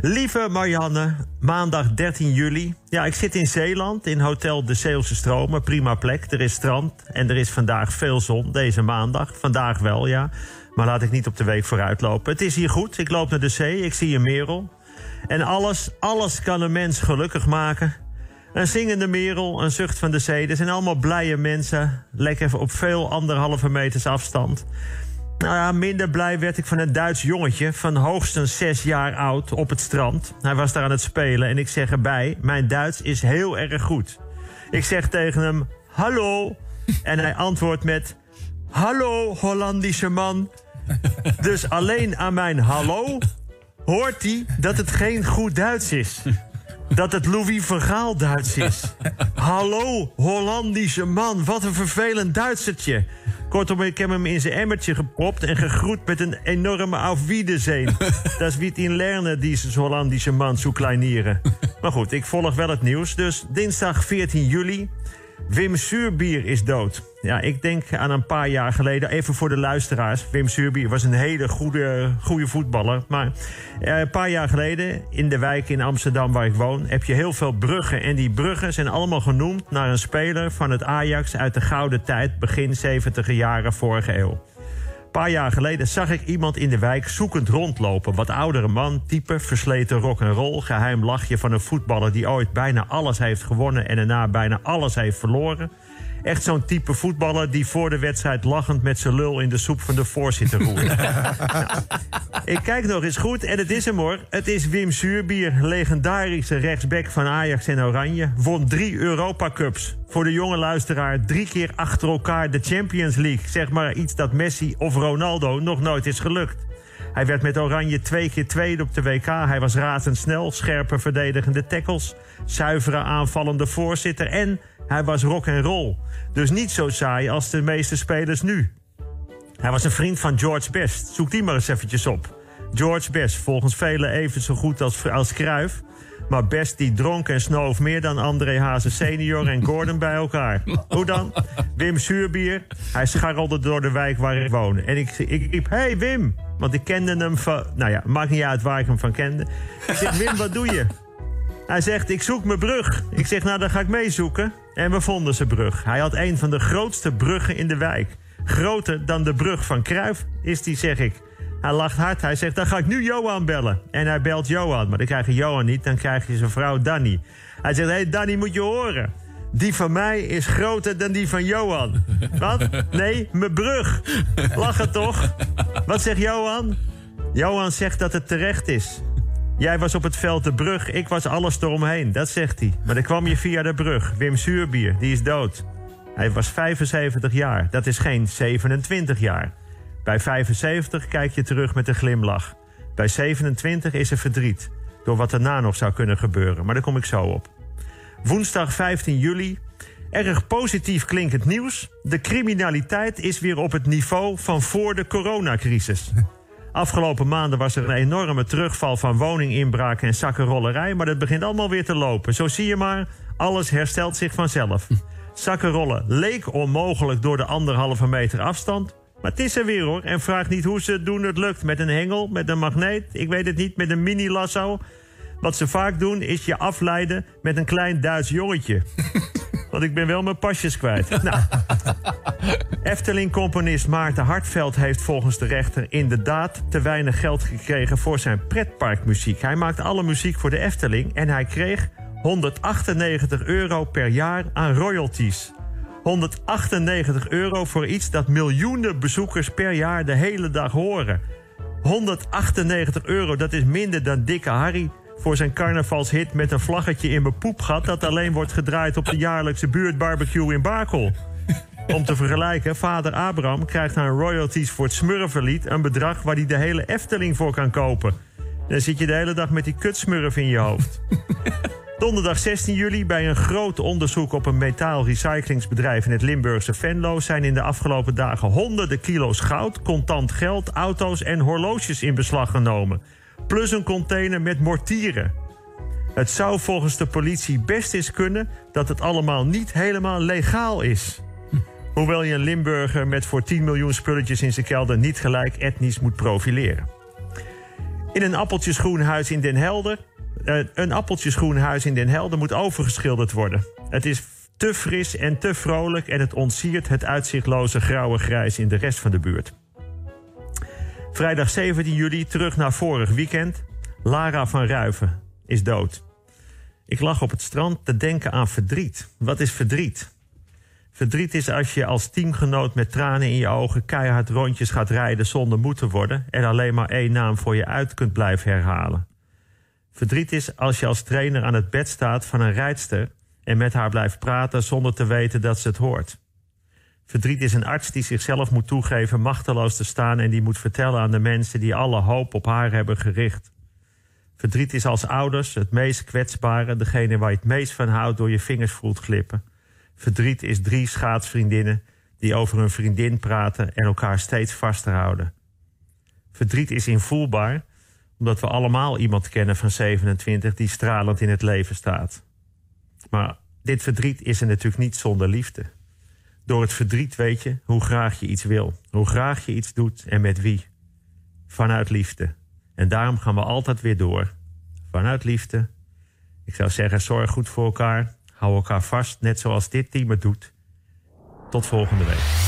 Lieve Marianne, maandag 13 juli. Ja, ik zit in Zeeland, in Hotel de Zeelse Stromen. Prima plek, er is strand en er is vandaag veel zon, deze maandag. Vandaag wel, ja. Maar laat ik niet op de week vooruit lopen. Het is hier goed, ik loop naar de zee, ik zie een merel. En alles, alles kan een mens gelukkig maken. Een zingende merel, een zucht van de zee. Er zijn allemaal blije mensen. Lekker op veel anderhalve meters afstand. Nou ja, minder blij werd ik van een Duits jongetje van hoogstens zes jaar oud op het strand. Hij was daar aan het spelen en ik zeg erbij: Mijn Duits is heel erg goed. Ik zeg tegen hem: Hallo. En hij antwoordt met: Hallo, Hollandische man. Dus alleen aan mijn hallo hoort hij dat het geen goed Duits is. Dat het Louis Vergaal Duits is. Hallo, Hollandische man. Wat een vervelend Duitsertje. Kortom, ik heb hem in zijn emmertje gepropt en gegroet met een enorme auf Wiedersehen. Dat is wie het in Lerne, deze Hollandische man, zo kleinieren. Maar goed, ik volg wel het nieuws. Dus dinsdag 14 juli. Wim Suurbier is dood. Ja, ik denk aan een paar jaar geleden, even voor de luisteraars. Wim Suurbier was een hele goede, goede voetballer. Maar eh, een paar jaar geleden, in de wijk in Amsterdam waar ik woon... heb je heel veel bruggen. En die bruggen zijn allemaal genoemd naar een speler van het Ajax... uit de gouden tijd, begin 70 jaren vorige eeuw. Paar jaar geleden zag ik iemand in de wijk zoekend rondlopen. Wat oudere man, type, versleten rock en roll, geheim lachje van een voetballer die ooit bijna alles heeft gewonnen en daarna bijna alles heeft verloren. Echt zo'n type voetballer die voor de wedstrijd lachend met zijn lul in de soep van de voorzitter roert. ik kijk nog eens goed en het is hem hoor. Het is Wim Suurbier, legendarische rechtsback van Ajax en Oranje. Won drie Europa Cups. Voor de jonge luisteraar drie keer achter elkaar de Champions League. Zeg maar iets dat Messi of Ronaldo nog nooit is gelukt. Hij werd met Oranje twee keer tweede op de WK. Hij was razendsnel, scherpe verdedigende tackles, zuivere aanvallende voorzitter en hij was rock en roll. Dus niet zo saai als de meeste spelers nu. Hij was een vriend van George Best. Zoek die maar eens eventjes op. George Best, volgens velen even zo goed als, als Cruijff. Maar Best die dronk en snoof meer dan André Hazen senior en Gordon bij elkaar. Hoe dan? Wim Suurbier. Hij scharrelde door de wijk waar ik woon. En ik, ik riep, hey Wim. Want ik kende hem van... Nou ja, maakt niet uit waar ik hem van kende. Ik zeg, Wim, wat doe je? Hij zegt, ik zoek mijn brug. Ik zeg, nou, dan ga ik meezoeken. En we vonden zijn brug. Hij had een van de grootste bruggen in de wijk. Groter dan de brug van Kruif is die, zeg ik. Hij lacht hard. Hij zegt, dan ga ik nu Johan bellen. En hij belt Johan. Maar dan krijg je Johan niet. Dan krijg je zijn vrouw Danny. Hij zegt, hé hey, Danny, moet je horen. Die van mij is groter dan die van Johan. Wat? Nee, mijn brug. Lachen toch? Wat zegt Johan? Johan zegt dat het terecht is. Jij was op het veld de brug, ik was alles eromheen. Dat zegt hij. Maar dan kwam je via de brug. Wim Suurbier, die is dood. Hij was 75 jaar. Dat is geen 27 jaar. Bij 75 kijk je terug met een glimlach. Bij 27 is er verdriet. Door wat daarna nog zou kunnen gebeuren. Maar daar kom ik zo op. Woensdag 15 juli. Erg positief klinkend nieuws. De criminaliteit is weer op het niveau van voor de coronacrisis. Afgelopen maanden was er een enorme terugval van woninginbraak en zakkenrollerij. Maar dat begint allemaal weer te lopen. Zo zie je maar, alles herstelt zich vanzelf. Zakkenrollen leek onmogelijk door de anderhalve meter afstand. Maar het is er weer hoor. En vraag niet hoe ze het doen. Het lukt met een hengel, met een magneet. Ik weet het niet, met een mini-lasso. Wat ze vaak doen is je afleiden met een klein Duits jongetje. Want ik ben wel mijn pasjes kwijt. Nou, Efteling-componist Maarten Hartveld heeft volgens de rechter inderdaad te weinig geld gekregen voor zijn pretparkmuziek. Hij maakt alle muziek voor de Efteling en hij kreeg 198 euro per jaar aan royalties. 198 euro voor iets dat miljoenen bezoekers per jaar de hele dag horen. 198 euro, dat is minder dan Dikke Harry voor zijn carnavalshit met een vlaggetje in mijn poepgat... dat alleen wordt gedraaid op de jaarlijkse buurtbarbecue in Bakel. Om te vergelijken, vader Abraham krijgt aan royalties voor het Smurfenlied... een bedrag waar hij de hele Efteling voor kan kopen. Dan zit je de hele dag met die kutsmurf in je hoofd. Donderdag 16 juli bij een groot onderzoek op een metaalrecyclingsbedrijf in het Limburgse Venlo zijn in de afgelopen dagen honderden kilo's goud, contant geld, auto's en horloges in beslag genomen. Plus een container met mortieren. Het zou volgens de politie best eens kunnen dat het allemaal niet helemaal legaal is. Hoewel je een Limburger met voor 10 miljoen spulletjes in zijn kelder niet gelijk etnisch moet profileren. In een appeltjesgroen huis in Den Helder. Uh, een appeltjesgroen huis in Den Helder moet overgeschilderd worden. Het is te fris en te vrolijk en het ontsiert het uitzichtloze grauwe grijs in de rest van de buurt. Vrijdag 17 juli, terug naar vorig weekend. Lara van Ruiven is dood. Ik lag op het strand te denken aan verdriet. Wat is verdriet? Verdriet is als je als teamgenoot met tranen in je ogen keihard rondjes gaat rijden zonder moe te worden en alleen maar één naam voor je uit kunt blijven herhalen. Verdriet is als je als trainer aan het bed staat van een rijdster en met haar blijft praten zonder te weten dat ze het hoort. Verdriet is een arts die zichzelf moet toegeven machteloos te staan en die moet vertellen aan de mensen die alle hoop op haar hebben gericht. Verdriet is als ouders het meest kwetsbare, degene waar je het meest van houdt door je vingers voelt glippen. Verdriet is drie schaatsvriendinnen die over hun vriendin praten en elkaar steeds vasthouden. Verdriet is invoelbaar, omdat we allemaal iemand kennen van 27 die stralend in het leven staat. Maar dit verdriet is er natuurlijk niet zonder liefde. Door het verdriet weet je hoe graag je iets wil, hoe graag je iets doet en met wie. Vanuit liefde. En daarom gaan we altijd weer door. Vanuit liefde. Ik zou zeggen, zorg goed voor elkaar. Hou elkaar vast, net zoals dit team het doet. Tot volgende week.